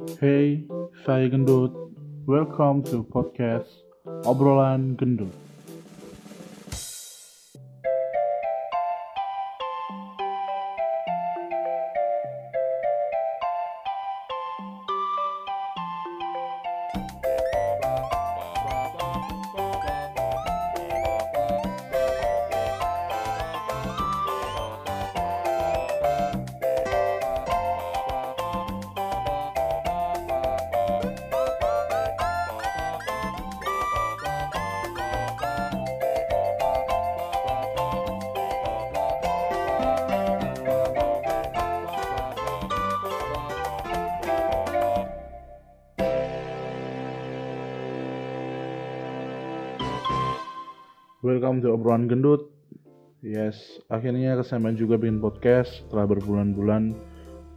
Hey, saya Gendut. Welcome to podcast Obrolan Gendut. Welcome to Obrolan Gendut. Yes, akhirnya kesampaian juga bikin podcast setelah berbulan-bulan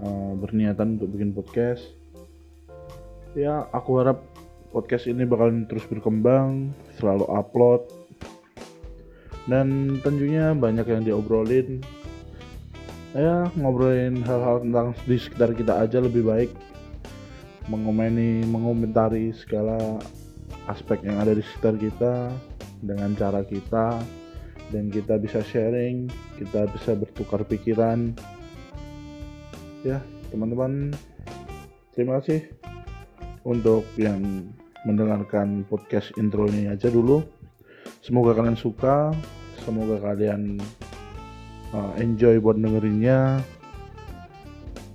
uh, berniatan untuk bikin podcast. Ya, aku harap podcast ini bakalan terus berkembang, selalu upload, dan tentunya banyak yang diobrolin. Ya, ngobrolin hal-hal tentang di sekitar kita aja lebih baik. Mengomeni, mengomentari segala aspek yang ada di sekitar kita dengan cara kita dan kita bisa sharing, kita bisa bertukar pikiran. Ya, teman-teman, terima kasih untuk yang mendengarkan podcast intro ini aja dulu. Semoga kalian suka, semoga kalian uh, enjoy buat dengerinnya.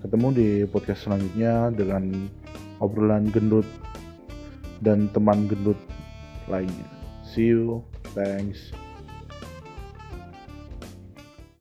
Ketemu di podcast selanjutnya dengan obrolan gendut dan teman gendut lainnya. See you. Thanks.